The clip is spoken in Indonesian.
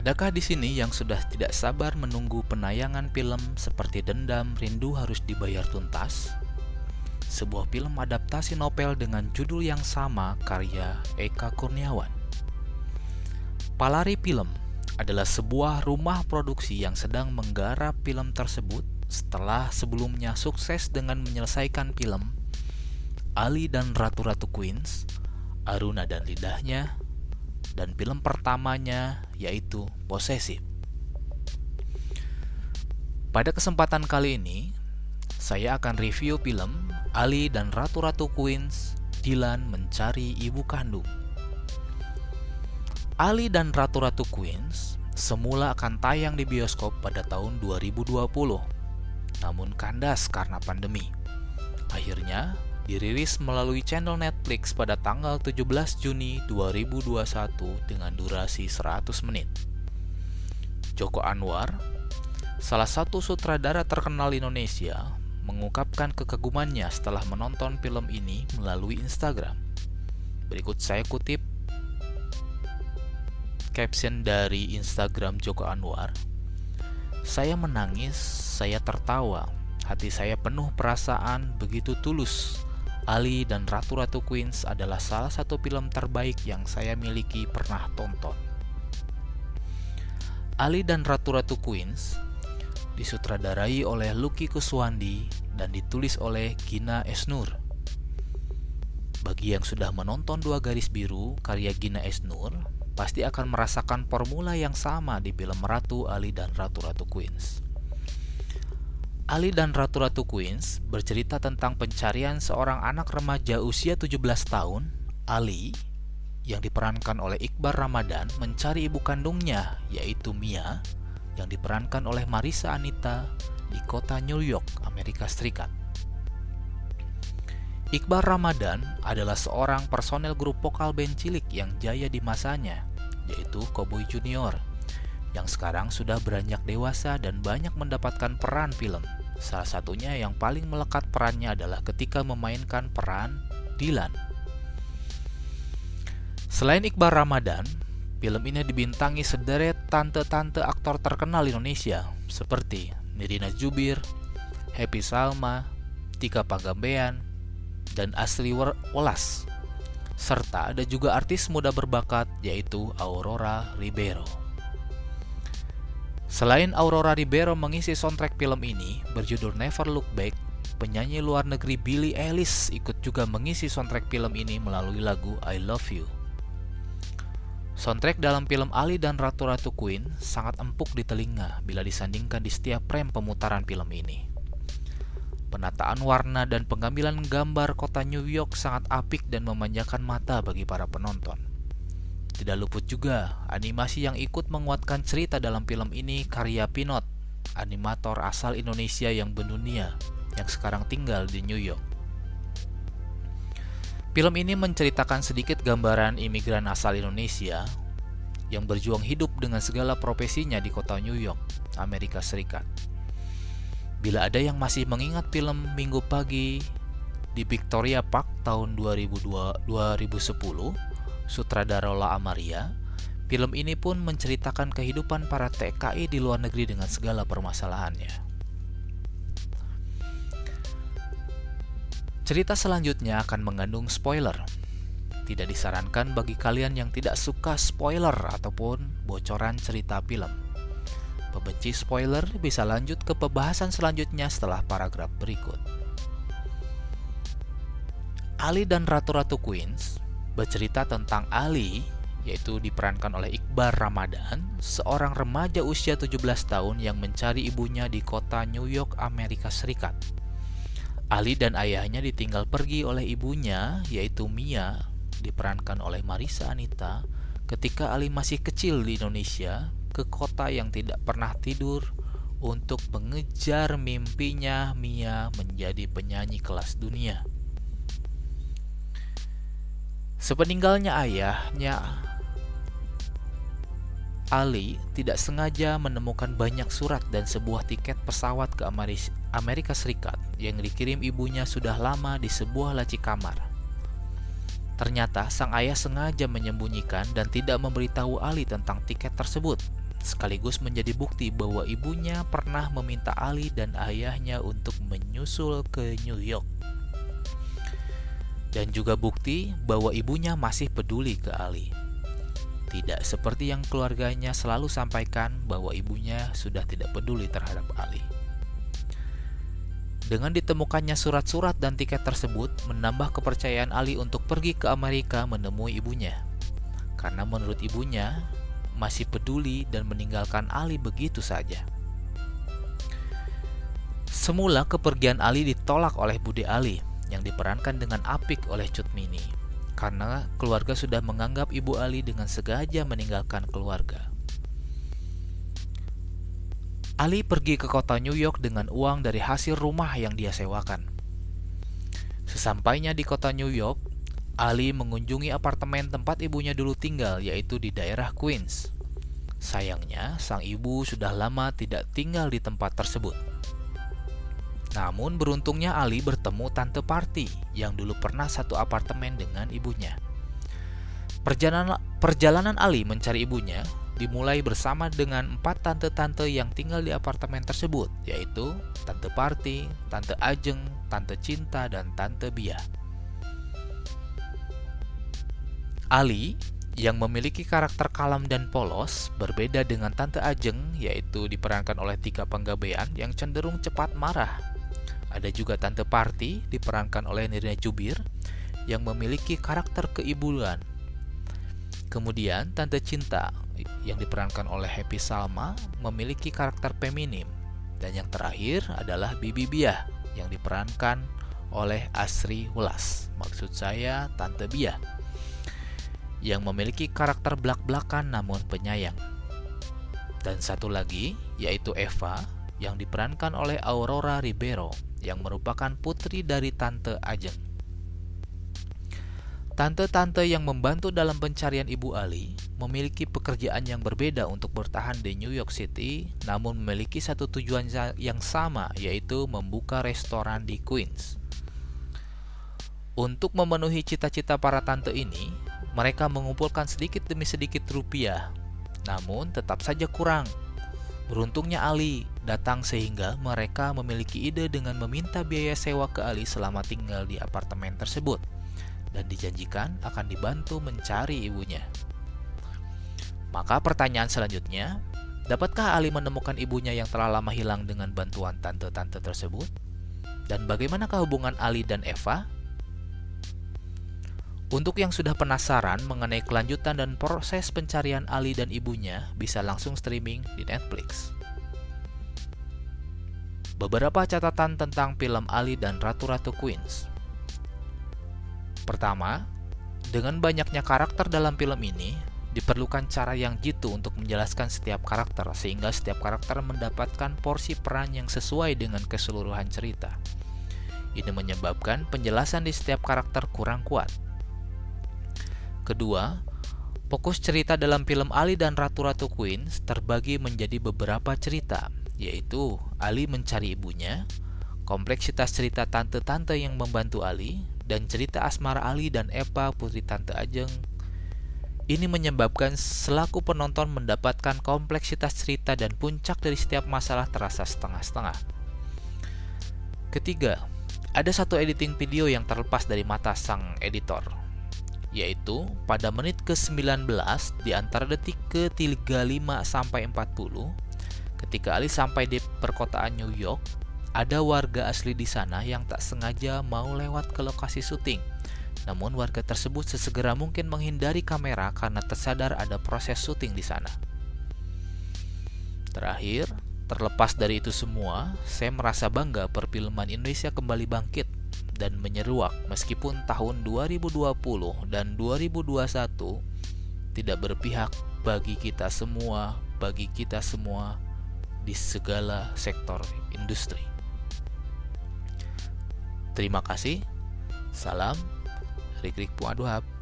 Adakah di sini yang sudah tidak sabar menunggu penayangan film seperti Dendam Rindu Harus Dibayar Tuntas? Sebuah film adaptasi novel dengan judul yang sama karya Eka Kurniawan. Palari Film adalah sebuah rumah produksi yang sedang menggarap film tersebut setelah sebelumnya sukses dengan menyelesaikan film Ali dan Ratu-Ratu Queens, Aruna dan Lidahnya, dan film pertamanya yaitu Possessive. Pada kesempatan kali ini, saya akan review film Ali dan Ratu-Ratu Queens Dylan Mencari Ibu Kandung. Ali dan Ratu-Ratu Queens semula akan tayang di bioskop pada tahun 2020, namun kandas karena pandemi. Akhirnya, dirilis melalui channel Netflix pada tanggal 17 Juni 2021 dengan durasi 100 menit. Joko Anwar, salah satu sutradara terkenal Indonesia, mengungkapkan kekagumannya setelah menonton film ini melalui Instagram. Berikut saya kutip caption dari Instagram Joko Anwar. Saya menangis, saya tertawa, hati saya penuh perasaan begitu tulus Ali dan Ratu-Ratu Queens adalah salah satu film terbaik yang saya miliki pernah tonton. Ali dan Ratu-Ratu Queens disutradarai oleh Lucky Kuswandi dan ditulis oleh Gina Esnur. Bagi yang sudah menonton Dua Garis Biru karya Gina Esnur, pasti akan merasakan formula yang sama di film Ratu Ali dan Ratu-Ratu Queens. Ali dan Ratu-Ratu Queens bercerita tentang pencarian seorang anak remaja usia 17 tahun, Ali, yang diperankan oleh Iqbal Ramadan mencari ibu kandungnya, yaitu Mia, yang diperankan oleh Marisa Anita di kota New York, Amerika Serikat. Iqbal Ramadan adalah seorang personel grup vokal band cilik yang jaya di masanya, yaitu Cowboy Junior, yang sekarang sudah beranjak dewasa dan banyak mendapatkan peran film Salah satunya yang paling melekat perannya adalah ketika memainkan peran Dylan. Selain Iqbal Ramadan, film ini dibintangi sederet tante-tante aktor terkenal Indonesia seperti Nirina Jubir, Happy Salma, Tika Panggambean, dan Asli Welas. Serta ada juga artis muda berbakat yaitu Aurora Ribeiro. Selain Aurora Ribeiro mengisi soundtrack film ini berjudul Never Look Back, penyanyi luar negeri Billie Eilish ikut juga mengisi soundtrack film ini melalui lagu I Love You. Soundtrack dalam film Ali dan Ratu-Ratu Queen sangat empuk di telinga bila disandingkan di setiap frame pemutaran film ini. Penataan warna dan pengambilan gambar kota New York sangat apik dan memanjakan mata bagi para penonton. Tidak luput juga animasi yang ikut menguatkan cerita dalam film ini karya Pinot, animator asal Indonesia yang mendunia yang sekarang tinggal di New York. Film ini menceritakan sedikit gambaran imigran asal Indonesia yang berjuang hidup dengan segala profesinya di kota New York, Amerika Serikat. Bila ada yang masih mengingat film Minggu Pagi di Victoria Park tahun 2002, 2010, sutradara Lola Amaria, film ini pun menceritakan kehidupan para TKI di luar negeri dengan segala permasalahannya. Cerita selanjutnya akan mengandung spoiler. Tidak disarankan bagi kalian yang tidak suka spoiler ataupun bocoran cerita film. Pembenci spoiler bisa lanjut ke pembahasan selanjutnya setelah paragraf berikut. Ali dan Ratu-Ratu Queens bercerita tentang Ali yaitu diperankan oleh Iqbal Ramadan, seorang remaja usia 17 tahun yang mencari ibunya di kota New York, Amerika Serikat. Ali dan ayahnya ditinggal pergi oleh ibunya, yaitu Mia, diperankan oleh Marisa Anita, ketika Ali masih kecil di Indonesia, ke kota yang tidak pernah tidur untuk mengejar mimpinya Mia menjadi penyanyi kelas dunia. Sepeninggalnya ayahnya, Ali tidak sengaja menemukan banyak surat dan sebuah tiket pesawat ke Amerika Serikat yang dikirim ibunya sudah lama di sebuah laci kamar. Ternyata sang ayah sengaja menyembunyikan dan tidak memberitahu Ali tentang tiket tersebut, sekaligus menjadi bukti bahwa ibunya pernah meminta Ali dan ayahnya untuk menyusul ke New York. Dan juga bukti bahwa ibunya masih peduli ke Ali. Tidak seperti yang keluarganya selalu sampaikan bahwa ibunya sudah tidak peduli terhadap Ali. Dengan ditemukannya surat-surat dan tiket tersebut menambah kepercayaan Ali untuk pergi ke Amerika menemui ibunya. Karena menurut ibunya, masih peduli dan meninggalkan Ali begitu saja. Semula kepergian Ali ditolak oleh Bude Ali yang diperankan dengan apik oleh Cut Mini karena keluarga sudah menganggap ibu Ali dengan sengaja meninggalkan keluarga. Ali pergi ke kota New York dengan uang dari hasil rumah yang dia sewakan. Sesampainya di kota New York, Ali mengunjungi apartemen tempat ibunya dulu tinggal, yaitu di daerah Queens. Sayangnya, sang ibu sudah lama tidak tinggal di tempat tersebut. Namun beruntungnya Ali bertemu Tante Party yang dulu pernah satu apartemen dengan ibunya. Perjalanan, perjalanan Ali mencari ibunya dimulai bersama dengan empat tante-tante yang tinggal di apartemen tersebut, yaitu Tante Party, Tante Ajeng, Tante Cinta, dan Tante Bia. Ali yang memiliki karakter kalem dan polos berbeda dengan Tante Ajeng yaitu diperankan oleh tiga penggabean yang cenderung cepat marah. Ada juga Tante Party diperankan oleh Nirina Jubir yang memiliki karakter keibuan. Kemudian Tante Cinta yang diperankan oleh Happy Salma memiliki karakter feminim. Dan yang terakhir adalah Bibi Bia yang diperankan oleh Asri Welas. Maksud saya Tante Bia yang memiliki karakter belak-belakan namun penyayang. Dan satu lagi yaitu Eva yang diperankan oleh Aurora Ribeiro yang merupakan putri dari Tante Ajeng. Tante-tante yang membantu dalam pencarian Ibu Ali memiliki pekerjaan yang berbeda untuk bertahan di New York City, namun memiliki satu tujuan yang sama, yaitu membuka restoran di Queens. Untuk memenuhi cita-cita para tante ini, mereka mengumpulkan sedikit demi sedikit rupiah, namun tetap saja kurang. Beruntungnya Ali datang sehingga mereka memiliki ide dengan meminta biaya sewa ke Ali selama tinggal di apartemen tersebut dan dijanjikan akan dibantu mencari ibunya. Maka pertanyaan selanjutnya, dapatkah Ali menemukan ibunya yang telah lama hilang dengan bantuan tante-tante tersebut? Dan bagaimanakah hubungan Ali dan Eva untuk yang sudah penasaran mengenai kelanjutan dan proses pencarian Ali dan ibunya, bisa langsung streaming di Netflix. Beberapa catatan tentang film Ali dan Ratu-Ratu Queens. Pertama, dengan banyaknya karakter dalam film ini, diperlukan cara yang jitu untuk menjelaskan setiap karakter sehingga setiap karakter mendapatkan porsi peran yang sesuai dengan keseluruhan cerita. Ini menyebabkan penjelasan di setiap karakter kurang kuat. Kedua, fokus cerita dalam film Ali dan Ratu-Ratu Queens terbagi menjadi beberapa cerita, yaitu Ali mencari ibunya, kompleksitas cerita tante-tante yang membantu Ali, dan cerita asmara Ali dan Eva putri tante Ajeng. Ini menyebabkan selaku penonton mendapatkan kompleksitas cerita dan puncak dari setiap masalah terasa setengah-setengah. Ketiga, ada satu editing video yang terlepas dari mata sang editor, yaitu pada menit ke-19 di antara detik ke-35 sampai 40 ketika Ali sampai di perkotaan New York ada warga asli di sana yang tak sengaja mau lewat ke lokasi syuting. Namun warga tersebut sesegera mungkin menghindari kamera karena tersadar ada proses syuting di sana. Terakhir terlepas dari itu semua saya merasa bangga perfilman Indonesia kembali bangkit dan menyeruak meskipun tahun 2020 dan 2021 tidak berpihak bagi kita semua, bagi kita semua di segala sektor industri. Terima kasih. Salam Rik Rik Puaduhap.